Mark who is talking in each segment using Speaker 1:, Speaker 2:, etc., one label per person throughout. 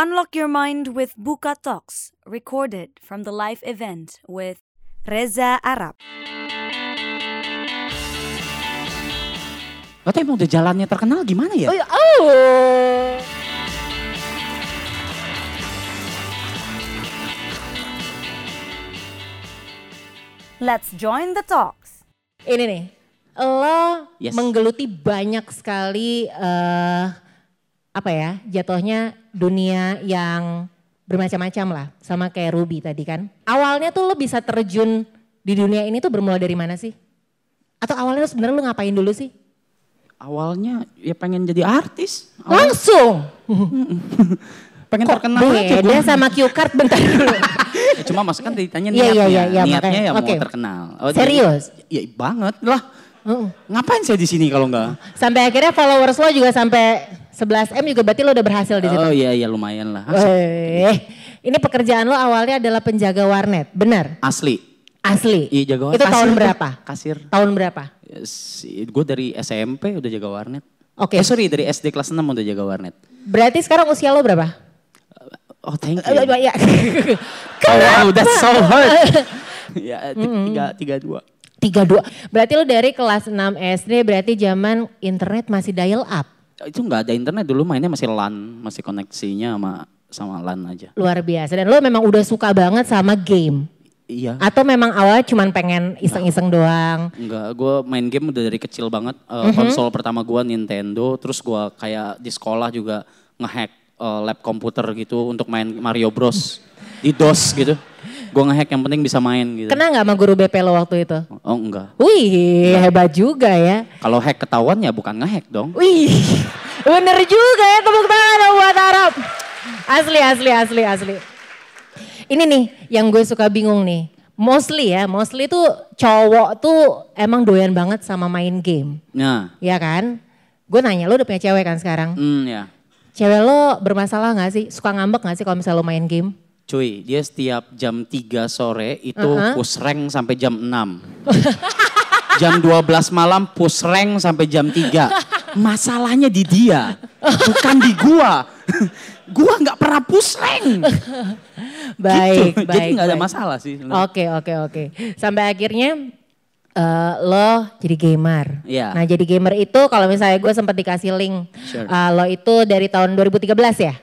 Speaker 1: Unlock your mind with Buka Talks, recorded from the live event with Reza Arab.
Speaker 2: Lo tuh emang udah jalannya terkenal gimana ya?
Speaker 3: Oh, ya- oh.
Speaker 1: Let's join the talks.
Speaker 3: Ini nih, lo
Speaker 2: Yes.
Speaker 3: menggeluti banyak sekali eh apa ya, jatuhnya dunia yang bermacam-macam lah, sama kayak Ruby tadi kan. Awalnya tuh lo bisa terjun di dunia ini tuh bermula dari mana sih? Atau awalnya lo sebenarnya lo ngapain dulu sih?
Speaker 2: Awalnya ya pengen jadi artis. Awal-
Speaker 3: Langsung.
Speaker 2: pengen
Speaker 3: Kok
Speaker 2: terkenal aja
Speaker 3: beda sama cue card bentar dulu.
Speaker 2: Cuma maksudnya kan ditanya
Speaker 3: Iya,
Speaker 2: niatnya.
Speaker 3: iya, iya,
Speaker 2: niatnya
Speaker 3: makanya.
Speaker 2: ya
Speaker 3: Oke.
Speaker 2: mau terkenal. jadi-
Speaker 3: Serius?
Speaker 2: Iya banget lah.
Speaker 3: Heeh.
Speaker 2: Ngapain saya di sini kalau enggak?
Speaker 3: Sampai akhirnya followers lo juga sampai 11M juga berarti lo udah berhasil di situ.
Speaker 2: Oh iya iya lumayan lah.
Speaker 3: Eh, ini pekerjaan lo awalnya adalah penjaga warnet, benar?
Speaker 2: Asli.
Speaker 3: Asli.
Speaker 2: Iya jaga
Speaker 3: Itu
Speaker 2: kasir
Speaker 3: tahun berapa?
Speaker 2: Kasir.
Speaker 3: Tahun berapa?
Speaker 2: Gue dari SMP udah jaga warnet.
Speaker 3: Oke.
Speaker 2: Eh sorry dari SD kelas 6 udah jaga warnet.
Speaker 3: Berarti sekarang usia lo berapa?
Speaker 2: Oh thank
Speaker 3: Eh,
Speaker 2: you.
Speaker 3: ya.
Speaker 2: Oh wow that's so hard. ya ti- tiga, tiga dua.
Speaker 3: Tiga dua. Berarti lo dari kelas 6 SD berarti zaman internet masih dial up.
Speaker 2: Itu nggak ada internet dulu mainnya masih LAN, masih koneksinya sama sama LAN aja.
Speaker 3: Luar biasa. Dan lo memang udah suka banget sama game.
Speaker 2: Iya.
Speaker 3: Atau memang awalnya cuman pengen iseng-iseng doang.
Speaker 2: Enggak, gue main game udah dari kecil banget. Eh,
Speaker 3: Mhm.
Speaker 2: Konsol pertama gue Nintendo, terus gue kayak di sekolah juga ngehack eh, lab komputer gitu untuk main Mario Bros. di DOS gitu. Gue ngehack yang penting bisa main gitu.
Speaker 3: Kena nggak sama guru BP lo waktu itu?
Speaker 2: Oh enggak.
Speaker 3: Wih, hebat juga ya.
Speaker 2: Kalau hack ketahuan ya bukan ngehack dong.
Speaker 3: Wih, bener juga ya tepuk tangan buat Arab. Asli, asli, asli, asli. Ini nih yang gue suka bingung nih. Mostly ya, mostly tuh cowok tuh emang doyan banget sama main game.
Speaker 2: Nah,
Speaker 3: Ya kan? Gue nanya, lo udah punya cewek kan sekarang?
Speaker 2: hmm ya.
Speaker 3: Cewek lo bermasalah gak sih? Suka ngambek gak sih kalau misalnya lo main game?
Speaker 2: Cuy, dia setiap jam 3 sore itu
Speaker 3: Uh-huh.
Speaker 2: push rank sampai jam 6. jam 12 malam push rank sampai jam 3. Masalahnya di dia, bukan di gua. gua nggak pernah push rank.
Speaker 3: Baik,
Speaker 2: Gitu.
Speaker 3: baik.
Speaker 2: Jadi nggak ada
Speaker 3: baik.
Speaker 2: masalah sih.
Speaker 3: Oke, oke, oke. Sampai akhirnya eh, lo jadi gamer.
Speaker 2: Iya.
Speaker 3: Nah jadi gamer itu kalau misalnya gue sempat dikasih link.
Speaker 2: Sure.
Speaker 3: eh, lo itu dari tahun 2013 ya?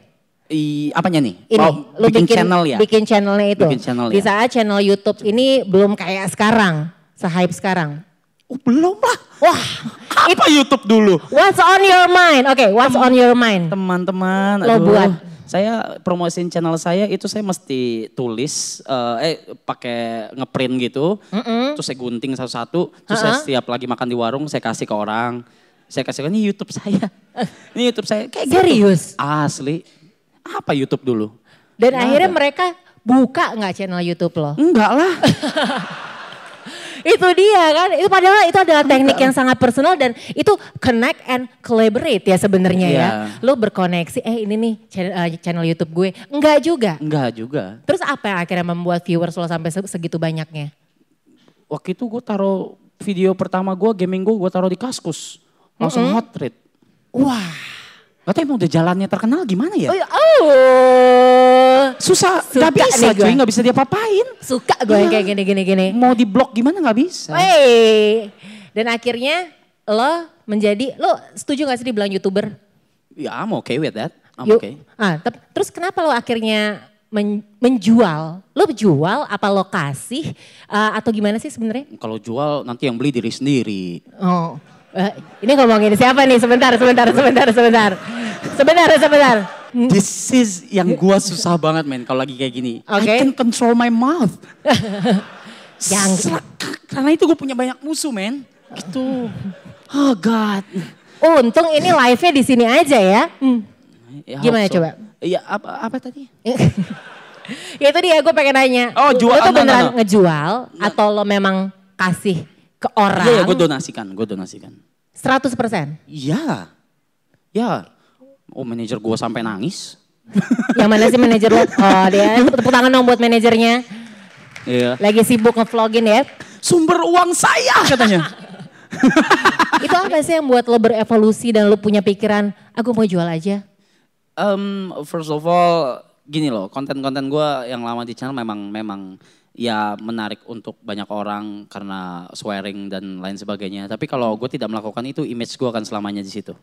Speaker 2: I, apanya nih?
Speaker 3: Ini,
Speaker 2: Oh,
Speaker 3: lo
Speaker 2: bikin,
Speaker 3: bikin,
Speaker 2: channel ya?
Speaker 3: Bikin channelnya itu.
Speaker 2: Bikin channel
Speaker 3: Di
Speaker 2: ya.
Speaker 3: saat channel YouTube ini belum kayak sekarang. Se-hype sekarang.
Speaker 2: Oh, belum lah.
Speaker 3: Wah,
Speaker 2: Apa YouTube dulu?
Speaker 3: what's on your mind? Oke, what's on your mind?
Speaker 2: Teman-teman,
Speaker 3: Lo
Speaker 2: aduh.
Speaker 3: buat.
Speaker 2: Saya promosiin channel saya itu saya mesti tulis, eh, eh pakai ngeprint gitu, terus saya gunting satu-satu, terus saya
Speaker 3: Ha-ha.
Speaker 2: setiap lagi makan di warung saya kasih ke orang, saya kasih ke ini YouTube saya, ini YouTube saya, kayak gitu.
Speaker 3: Serius?
Speaker 2: Asli, apa YouTube dulu?
Speaker 3: Dan
Speaker 2: Nggak
Speaker 3: akhirnya
Speaker 2: ada.
Speaker 3: mereka buka nggak channel YouTube lo?
Speaker 2: Enggak lah,
Speaker 3: itu dia kan, itu padahal itu adalah teknik yang sangat personal dan itu connect and collaborate ya sebenarnya ya.
Speaker 2: Iya.
Speaker 3: Lo berkoneksi, eh ini nih channel, eh, channel YouTube gue. Enggak juga.
Speaker 2: enggak juga.
Speaker 3: Terus apa yang akhirnya membuat viewers lo sampai se- segitu banyaknya?
Speaker 2: Waktu itu gue taruh video pertama gue, gaming gue, gue taruh di kaskus, langsung hot rate.
Speaker 3: Wah.
Speaker 2: Gak tau emang udah jalannya terkenal gimana ya?
Speaker 3: Oh, ya- oh.
Speaker 2: Susah,
Speaker 3: Suka
Speaker 2: gak bisa cuy, gak bisa diapa-apain.
Speaker 3: Suka gue yang kayak gini-gini-gini.
Speaker 2: Mau di blok gimana gak bisa.
Speaker 3: Wey. Dan akhirnya lo menjadi, lo setuju gak sih dibilang YouTuber?
Speaker 2: Ya I'm okay with that, I'm
Speaker 3: Yuk.
Speaker 2: okay.
Speaker 3: Ah, tep- terus kenapa lo akhirnya men- menjual? Lo jual apa lo kasih eh, atau gimana sih sebenarnya?
Speaker 2: Kalau jual nanti yang beli diri sendiri.
Speaker 3: Oh, eh, ini ngomongin siapa nih? Sebentar, sebentar, sebentar, sebentar, sebentar, sebentar.
Speaker 2: This is yang gua susah banget men kalau lagi kayak gini.
Speaker 3: Oke.
Speaker 2: I can control my mouth.
Speaker 3: Yang-
Speaker 2: Karena itu gue punya banyak musuh men. Gitu. Oh God.
Speaker 3: Untung ini live-nya di sini aja ya. Hmm.
Speaker 2: Ya,
Speaker 3: Gimana
Speaker 2: so.
Speaker 3: coba?
Speaker 2: Iya apa, apa tadi?
Speaker 3: ya itu dia gue pengen nanya.
Speaker 2: Oh, jual-
Speaker 3: Lo tuh
Speaker 2: no, no,
Speaker 3: beneran
Speaker 2: no.
Speaker 3: ngejual atau lo memang kasih ke orang?
Speaker 2: Iya, ya, gue donasikan, gue donasikan.
Speaker 3: 100%.
Speaker 2: Iya. Ya. Oh manajer gue sampai nangis.
Speaker 3: Yang mana sih manajer lo? Oh dia, tepuk tangan dong buat manajernya.
Speaker 2: Iya.
Speaker 3: Lagi sibuk ngevlogin ya.
Speaker 2: Sumber uang saya katanya.
Speaker 3: Itu apa sih yang buat lo berevolusi dan lo punya pikiran, aku mau jual aja?
Speaker 2: Um, first of all, gini loh, konten-konten gue yang lama di channel memang memang ya menarik untuk banyak orang karena swearing dan lain sebagainya. Tapi kalau gue tidak melakukan itu, image gue akan selamanya di situ.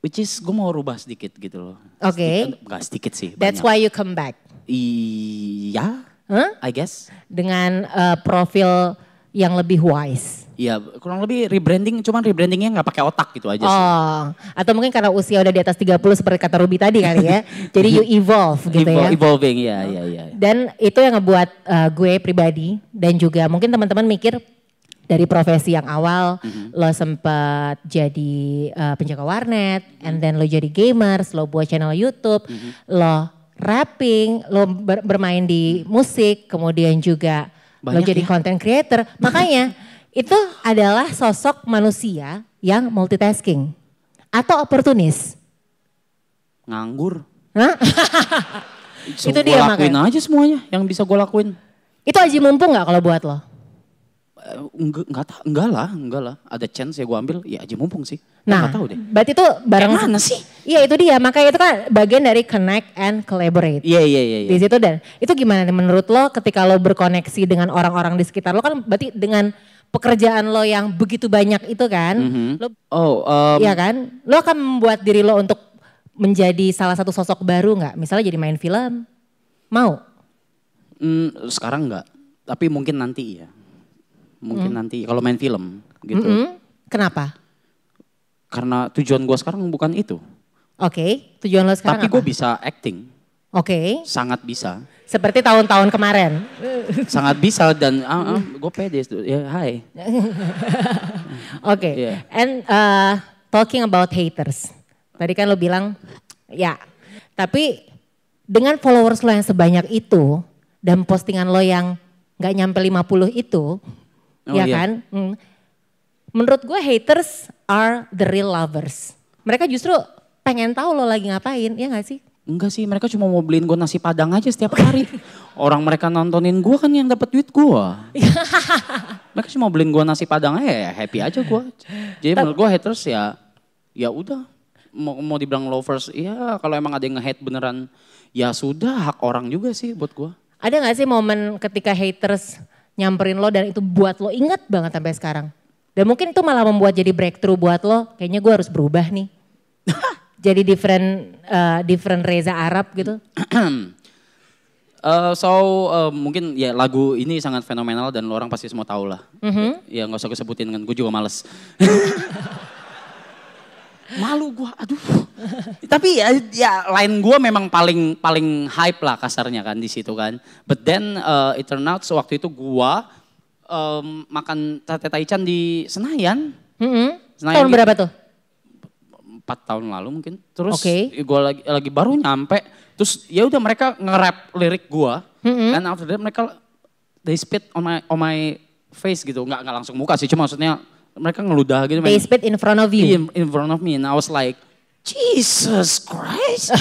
Speaker 2: Which is gue mau rubah sedikit gitu loh.
Speaker 3: Oke.
Speaker 2: Sedikit, Enggak sedikit sih.
Speaker 3: That's
Speaker 2: banyak.
Speaker 3: why you come back.
Speaker 2: Iya,
Speaker 3: Huh?
Speaker 2: I guess.
Speaker 3: Dengan eh, profil yang lebih wise.
Speaker 2: Iya, kurang lebih rebranding, cuman rebrandingnya nggak pakai otak gitu aja sih.
Speaker 3: Oh, atau mungkin karena usia udah di atas 30 seperti kata Ruby tadi kali ya. Jadi you evolve gitu
Speaker 2: Evol-
Speaker 3: ya.
Speaker 2: Evolving, iya, iya, iya.
Speaker 3: Dan itu yang ngebuat uh, gue pribadi dan juga mungkin teman-teman mikir dari profesi yang awal lo sempet jadi uh, penjaga warnet, and then lo jadi gamers, lo buat channel YouTube, lo rapping, lo ber- bermain di musik, kemudian juga lo
Speaker 2: Banyak
Speaker 3: jadi
Speaker 2: ya.
Speaker 3: content creator. Makanya itu adalah sosok manusia yang multitasking atau oportunis.
Speaker 2: Nganggur.
Speaker 3: Hah?
Speaker 2: So,
Speaker 3: Itu dia
Speaker 2: lakuin
Speaker 3: makanya.
Speaker 2: aja semuanya yang bisa gue lakuin.
Speaker 3: Itu aji mumpung nggak kalau buat lo?
Speaker 2: Eh, enggak, enggak, enggak lah, enggak lah. Ada chance ya gue ambil, ya aja mumpung sih.
Speaker 3: Nah,
Speaker 2: Enggak tahu deh.
Speaker 3: berarti itu bareng
Speaker 2: mana sih?
Speaker 3: Iya itu dia, makanya itu kan bagian dari connect and collaborate.
Speaker 2: Iya, iya, iya.
Speaker 3: Di
Speaker 2: iya.
Speaker 3: situ dan itu gimana nih menurut lo ketika lo berkoneksi dengan orang-orang di sekitar lo kan berarti dengan pekerjaan lo yang begitu banyak itu kan,
Speaker 2: Mhm.
Speaker 3: lo
Speaker 2: Oh, em,
Speaker 3: iya kan, lo akan membuat diri lo untuk menjadi salah satu sosok baru nggak? Misalnya jadi main film, mau?
Speaker 2: mm, sekarang enggak. Tapi mungkin nanti ya.
Speaker 3: Hmm.
Speaker 2: Mungkin nanti kalau main film gitu.
Speaker 3: Mm-mm. Kenapa?
Speaker 2: Karena tujuan gue sekarang bukan itu.
Speaker 3: Oke, tujuan lo sekarang
Speaker 2: Tapi gue bisa acting,
Speaker 3: Oke,
Speaker 2: sangat bisa.
Speaker 3: seperti tahun-tahun kemarin.
Speaker 2: sangat bisa dan ah, gue pede. Ya, hai.
Speaker 3: Oke,
Speaker 2: Iya.
Speaker 3: and uh, talking about haters. Tadi kan lo bilang, ya. Tapi dengan followers lo yang sebanyak itu dan postingan lo yang nggak nyampe 50 itu,
Speaker 2: Oh,
Speaker 3: ya
Speaker 2: iya.
Speaker 3: kan? Hmm. Menurut gue haters are the real lovers. Mereka justru pengen tahu lo lagi ngapain, ya nggak sih?
Speaker 2: Enggak sih, mereka cuma mau beliin gue nasi padang aja setiap hari. Orang mereka nontonin gue kan yang dapat duit gue. mereka cuma beliin gue nasi padang aja ya happy aja gue. Jadi menurut gue haters ya, ya udah. Mau, mau dibilang lovers, ya kalau emang ada yang nge-hate beneran, ya sudah hak orang juga sih buat gue.
Speaker 3: Ada nggak sih momen ketika haters nyamperin lo dan itu buat lo inget banget sampai sekarang? Dan mungkin itu malah membuat jadi breakthrough buat lo, kayaknya gue harus berubah nih. jadi different uh, different Reza Arab gitu.
Speaker 2: Eh, so eh, mungkin ya lagu ini sangat fenomenal dan lo orang pasti semua tahu lah. Ya nggak usah gue sebutin kan, gue juga males. Malu gue, aduh. Tapi ya, ya lain gue memang paling paling hype lah kasarnya kan di situ kan. But then uh, it turned out waktu itu gue um, makan sate taichan di Senayan.
Speaker 3: Mm-mm.
Speaker 2: Senayan
Speaker 3: Tahun
Speaker 2: gitu.
Speaker 3: berapa tuh?
Speaker 2: empat tahun lalu mungkin. Terus
Speaker 3: Oke.
Speaker 2: gue lagi lagi baru nyampe, terus ya udah mereka nge-rap lirik gue, and after that mereka they spit on my on my face gitu, nggak nggak langsung muka sih, cuma maksudnya mereka ngeludah gitu.
Speaker 3: They spit in front of you.
Speaker 2: in, in front of me, and I was like, Jesus Christ,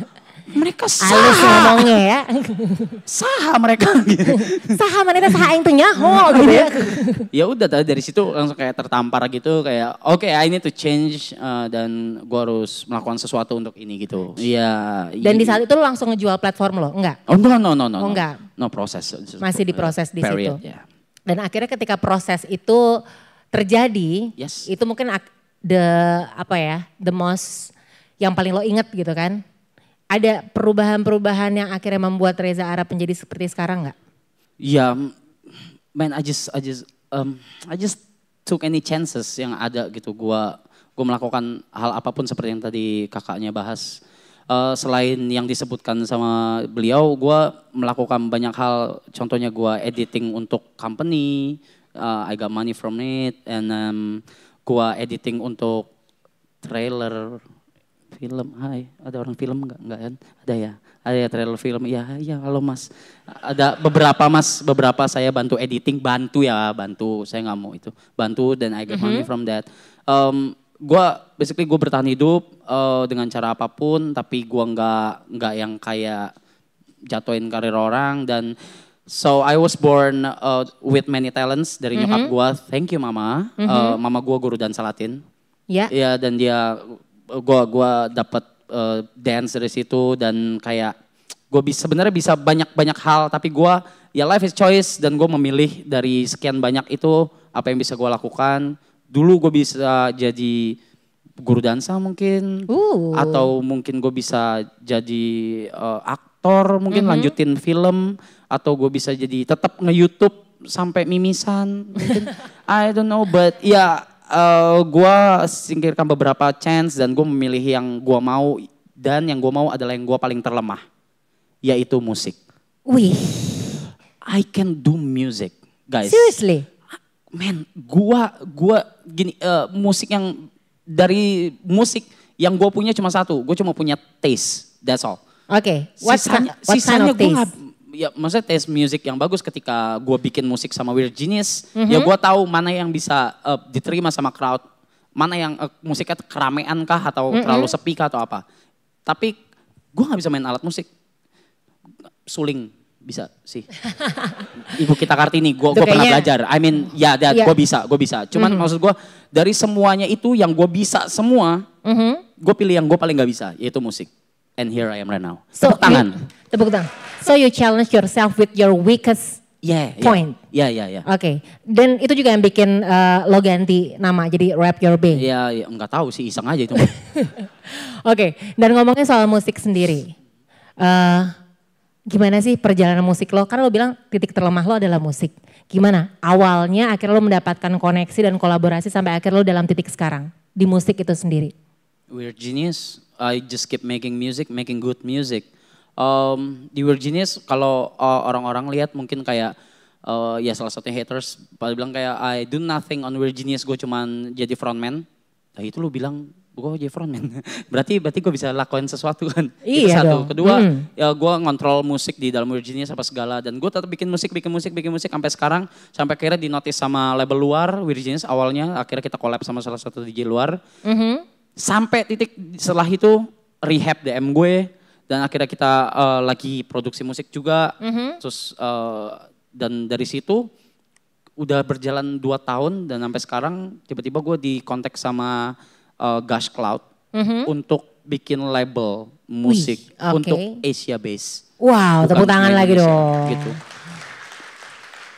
Speaker 2: mereka
Speaker 3: Halus
Speaker 2: saha,
Speaker 3: ngomongnya ya.
Speaker 2: saha mereka. gitu.
Speaker 3: Saha maneta saha aing teu nyaho gitu ya.
Speaker 2: ya udah tadi dari situ langsung kayak tertampar gitu kayak oke I need to change uh, dan gua harus melakukan sesuatu untuk ini gitu. Iya.
Speaker 3: Dan di
Speaker 2: iya.
Speaker 3: saat itu lo langsung ngejual platform lo? Enggak.
Speaker 2: Oh no no no no.
Speaker 3: Oh,
Speaker 2: no.
Speaker 3: enggak.
Speaker 2: No proses.
Speaker 3: Masih diproses di
Speaker 2: Period,
Speaker 3: situ.
Speaker 2: ya.
Speaker 3: Dan akhirnya ketika proses itu terjadi,
Speaker 2: Yes.
Speaker 3: itu mungkin the apa ya, the most yang paling lo inget gitu kan? Ada perubahan-perubahan yang akhirnya membuat Reza Arab menjadi seperti sekarang nggak?
Speaker 2: Ya, man, I just, I just, um, I just took any chances yang ada gitu. Gua, gua melakukan hal apa pun seperti yang tadi kakaknya bahas. Eh, selain yang disebutkan sama beliau, gua melakukan banyak hal. Contohnya gua editing untuk company, uh, I got money from it, and um, gua editing untuk trailer film. Hai, ada orang film nggak? Nggak kan? Ada ya. Ada ya trailer film. Iya, iya. Halo Mas. Ada beberapa Mas, beberapa saya bantu editing, bantu ya, bantu. Saya nggak mau itu. Bantu dan I get money from that. Um, gua basically gue bertahan hidup eh, dengan cara apa pun, tapi gua nggak nggak yang kayak jatuhin karir orang dan so I was born uh, with many talents dari nyokap gua. Thank you mama. Eh, mama gua guru dan salatin.
Speaker 3: Ya,
Speaker 2: Iya dan dia gua gua dapat uh, dance dari situ dan kayak gue bisa sebenarnya bisa banyak-banyak hal tapi gue ya life is choice dan gue memilih dari sekian banyak itu apa yang bisa gue lakukan. Dulu gue bisa jadi guru dansa mungkin
Speaker 3: Uh.
Speaker 2: atau mungkin gue bisa jadi uh, aktor mungkin lanjutin film atau gue bisa jadi tetap nge-YouTube sampai mimisan mungkin. I don't know but ya uh, gue singkirkan beberapa chance dan gue memilih yang gue mau dan yang gue mau adalah yang gue paling terlemah yaitu musik.
Speaker 3: Wih,
Speaker 2: I can do music guys.
Speaker 3: Seriously?
Speaker 2: man gua gua gini eh, musik yang dari musik yang gua punya cuma satu gue cuma punya taste that's all.
Speaker 3: Oke, what,
Speaker 2: sisanya
Speaker 3: what kind
Speaker 2: sisanya
Speaker 3: of
Speaker 2: gue
Speaker 3: taste?
Speaker 2: Ya maksudnya taste music yang bagus ketika gue bikin musik sama Weird Genius
Speaker 3: Mhm.
Speaker 2: ya gue tahu mana yang bisa eh, diterima sama crowd mana yang eh, musiknya keramaian kah atau
Speaker 3: Mhm.
Speaker 2: terlalu sepi kah atau apa tapi gue nggak bisa main alat musik suling bisa sih ibu kita kartini gue gue pernah belajar I mean ya that
Speaker 3: Iya.
Speaker 2: gue bisa gue bisa cuman maksud gue dari semuanya itu yang gue bisa semua
Speaker 3: Mhm.
Speaker 2: gue pilih yang gue paling nggak bisa yaitu musik and here I am right now
Speaker 3: So,
Speaker 2: tepuk tangan
Speaker 3: you- tepuk tangan. So you challenge yourself with your weakest
Speaker 2: Yeah, yeah.
Speaker 3: Point.
Speaker 2: Ya, ya, ya.
Speaker 3: Oke, dan itu juga yang bikin eh, lo ganti nama jadi Rap Your Bay.
Speaker 2: Ya, ya nggak tahu sih iseng aja itu.
Speaker 3: Oke, dan ngomongin soal musik sendiri. eh gimana sih perjalanan musik lo? Karena lo bilang titik terlemah lo adalah musik. Gimana? Awalnya akhirnya lo mendapatkan koneksi dan kolaborasi sampai akhir lo dalam titik sekarang di musik itu sendiri.
Speaker 2: Weird Genius, I just keep making music, making good music. Um, di Genius kalau uh, orang-orang lihat mungkin kayak uh, ya salah satunya haters pada bilang kayak I do nothing on Genius, gue cuman jadi frontman. Nah itu lu bilang gue jadi frontman. berarti berarti gue bisa lakuin sesuatu kan. itu
Speaker 3: Iya
Speaker 2: satu.
Speaker 3: dong.
Speaker 2: Kedua
Speaker 3: Hmm.
Speaker 2: ya gue ngontrol musik di dalam Genius apa segala dan gue tetap bikin musik, bikin musik, bikin musik sampai sekarang sampai akhirnya di notice sama label luar Genius awalnya akhirnya kita collab sama salah satu DJ luar
Speaker 3: Mhm.
Speaker 2: Sampai titik setelah itu rehab DM gue dan akhirnya kita eh, lagi produksi musik juga terus eh, dan dari situ udah berjalan dua tahun dan sampai sekarang tiba-tiba gue di kontak sama eh, Gush Cloud untuk bikin label musik
Speaker 3: oke.
Speaker 2: untuk Asia base
Speaker 3: Wow,
Speaker 2: Bukan
Speaker 3: tepuk tangan lagi dong.
Speaker 2: gitu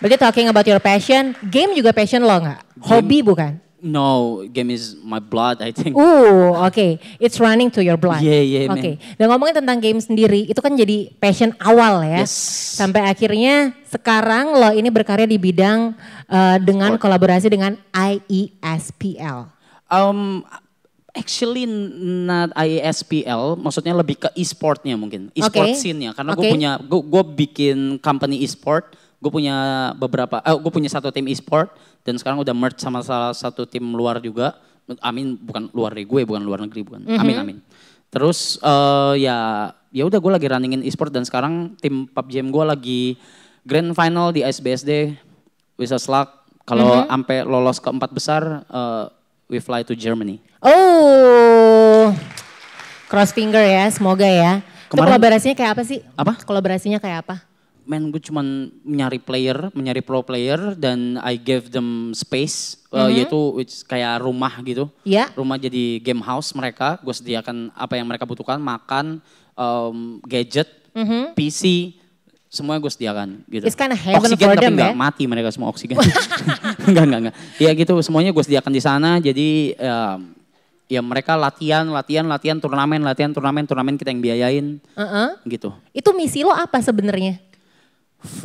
Speaker 3: Berarti talking about your passion, game juga passion lo nggak? Hobi bukan?
Speaker 2: No game is my blood I think
Speaker 3: Uh, oke. It's running to your blood.
Speaker 2: Yeah, yeah, man.
Speaker 3: Oke. Dan ngomongin tentang game sendiri, itu kan jadi passion awal ya.
Speaker 2: Yes.
Speaker 3: Sampai akhirnya sekarang lo ini berkarya di bidang eh, dengan kolaborasi dengan E IESPL.
Speaker 2: Um, actually not IESPL, maksudnya lebih ke e-sportnya mungkin, e-sport
Speaker 3: Oke.
Speaker 2: scene-nya. Karena gue
Speaker 3: Oke.
Speaker 2: punya, gue bikin company e-sport, gue punya beberapa, eh, gue punya satu tim e-sport dan sekarang udah merge sama salah satu tim luar juga. Amin, bukan luar dari gue, bukan luar negeri, bukan.
Speaker 3: Mhm.
Speaker 2: Amin, amin. Terus eh, ya, ya udah gue lagi runningin e-sport dan sekarang tim PUBG gue lagi grand final di ISBSD. Wish us luck. Kalau
Speaker 3: Mhm.
Speaker 2: sampai lolos ke empat besar, eh, we fly to Germany.
Speaker 3: Oh, cross finger ya, semoga ya. Itu
Speaker 2: Kemarin-
Speaker 3: kolaborasinya kayak apa sih?
Speaker 2: Apa?
Speaker 3: Kolaborasinya kayak apa?
Speaker 2: Man, gue cuman nyari player, mencari pro player dan I gave them space, uh, yaitu which kayak rumah gitu.
Speaker 3: Ya.
Speaker 2: Rumah jadi game house mereka, gue sediakan apa yang mereka butuhkan, makan, um, gadget, PC, semuanya gue sediakan gitu.
Speaker 3: It's kinda heaven
Speaker 2: oksigen
Speaker 3: for
Speaker 2: tapi
Speaker 3: them,
Speaker 2: nggak
Speaker 3: ya?
Speaker 2: mati mereka semua oksigen. enggak, enggak, enggak. Ya gitu, semuanya gue sediakan di sana, jadi um, ya mereka latihan, latihan, latihan, turnamen, latihan, turnamen, turnamen kita yang biayain
Speaker 3: Heeh.
Speaker 2: gitu.
Speaker 3: Itu misi lo apa sebenarnya?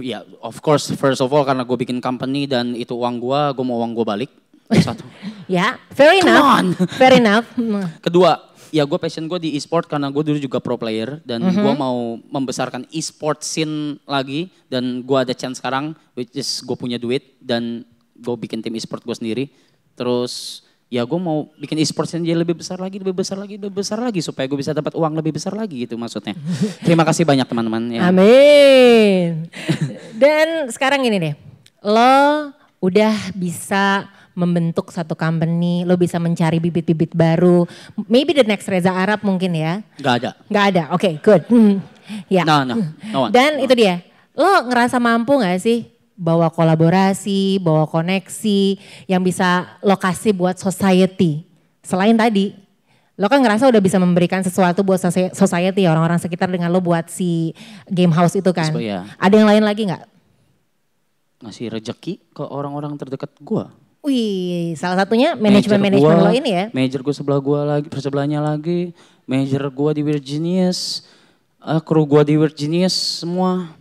Speaker 2: Ya, of course, first of all karena gue bikin company dan itu uang gue, gue mau uang gue balik. Satu.
Speaker 3: Ya, fair
Speaker 2: Come
Speaker 3: enough.
Speaker 2: on.
Speaker 3: Fair enough. Hmm.
Speaker 2: Kedua, ya gue passion gue di e-sport karena gue dulu juga pro player dan gue mau membesarkan e-sport scene lagi dan gue ada chance sekarang, which is gue punya duit dan gue bikin tim e-sport gue sendiri. Terus ya gue mau bikin e-sport scene jadi lebih besar lagi, lebih besar lagi, lebih besar lagi supaya gue bisa dapat uang lebih besar lagi gitu maksudnya. Terima kasih banyak teman-teman. Ya.
Speaker 3: Amin. Dan sekarang ini deh, lo udah bisa membentuk satu company, lo bisa mencari bibit-bibit baru. Maybe the next Reza Arab mungkin ya.
Speaker 2: Gak ada.
Speaker 3: Nggak ada, oke good. Hmm. Ya.
Speaker 2: No, no, no one.
Speaker 3: Dan itu dia, lo ngerasa mampu gak sih bawa kolaborasi, bawa koneksi yang bisa lokasi buat society. Selain tadi Lo kan ngerasa udah bisa memberikan sesuatu buat soci- society orang-orang sekitar dengan lo buat si game house itu kan.
Speaker 2: Expo, iya.
Speaker 3: Ada yang lain lagi nggak?
Speaker 2: Ngasih rejeki ke orang-orang terdekat gua.
Speaker 3: Wih, salah satunya manajemen manajemen lo ini ya.
Speaker 2: Manajer gue sebelah gua lagi, sebelahnya lagi. Manajer gua di Virginius, uh, kru gua di Virginius semua.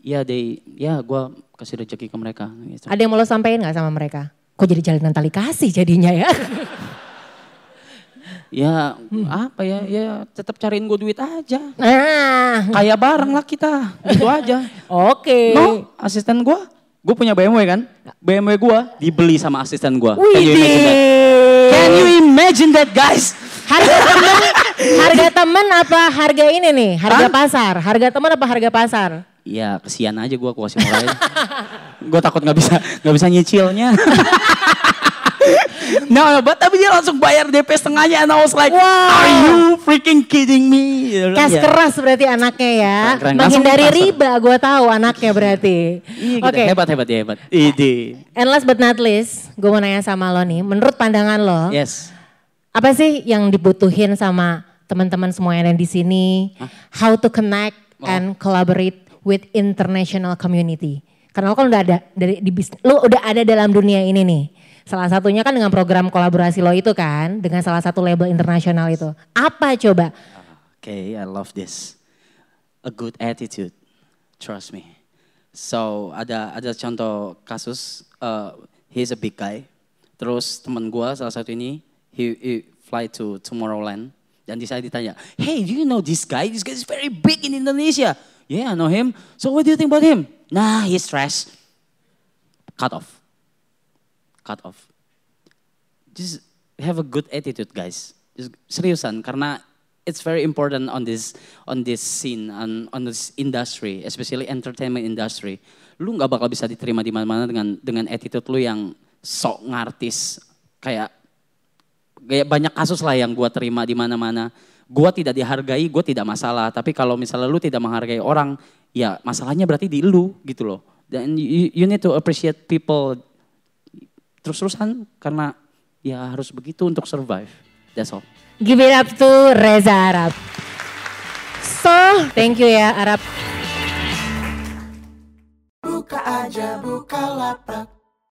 Speaker 2: Ya, they, ya gua kasih rezeki ke mereka. Gitu.
Speaker 3: Ada yang mau lo sampein nggak sama mereka? Kok jadi jalinan tali kasih jadinya ya?
Speaker 2: Ya
Speaker 3: Hmm.
Speaker 2: apa ya, ya tetap cariin gue duit aja.
Speaker 3: Nah,
Speaker 2: Kayak bareng lah kita, gitu aja.
Speaker 3: oke.
Speaker 2: No, asisten gua, gue punya BMW kan, BMW gua dibeli sama asisten gua. Can you imagine that? Can you imagine that guys?
Speaker 3: Harga temen, harga temen apa harga ini nih? Harga
Speaker 2: Hah?
Speaker 3: pasar. Harga temen apa harga pasar?
Speaker 2: Iya kesian aja gua aku kasih gue takut nggak bisa nggak bisa nyicilnya. no, no, but tapi dia langsung bayar DP setengahnya and I was like,
Speaker 3: Wow.
Speaker 2: are you freaking kidding me?
Speaker 3: Kas
Speaker 2: "Iya."
Speaker 3: keras berarti anaknya ya.
Speaker 2: Keren, keren.
Speaker 3: Menghindari riba gue tahu anaknya berarti.
Speaker 2: Iya gitu,
Speaker 3: Oke.
Speaker 2: hebat hebat ya hebat. Ide.
Speaker 3: And last but not least, gue mau nanya sama lo nih. Menurut pandangan lo,
Speaker 2: Yes.
Speaker 3: apa sih yang dibutuhin sama teman-teman semua yang ada di sini? How to connect
Speaker 2: Oh.
Speaker 3: and collaborate with international community. Karena lo kan udah ada dari di bis, lo udah ada dalam dunia ini nih. Salah satunya kan dengan program kolaborasi lo itu kan, dengan salah satu label internasional itu. Apa coba?
Speaker 2: Okay, I love this. A good attitude, trust me. So ada ada contoh kasus, uh, he's a big guy. Terus teman gua salah satu ini, he, he fly to Tomorrowland. Dan di saya ditanya, hey, do you know this guy? This guy is very big in Indonesia. Yeah, I know him. So what do you think about him? Nah, he's trash. Cut off. Cut off. Just have a good attitude, guys. Just seriusan, karena it's very important on this on this scene, on on this industry, especially entertainment industry. Lu nggak bakal bisa diterima di mana-mana dengan dengan attitude lu yang sok ngartis, kayak kayak banyak kasus lah yang gua terima di mana-mana. Gua tidak dihargai, gua tidak masalah. Tapi kalau misalnya lu tidak menghargai orang, ya masalahnya berarti di lu gitu loh. Dan you, you need to appreciate people terus-terusan karena ya harus begitu untuk survive. That's all.
Speaker 3: Give it up to Reza Arab. So, thank you ya Arab.
Speaker 4: Buka aja buka lapak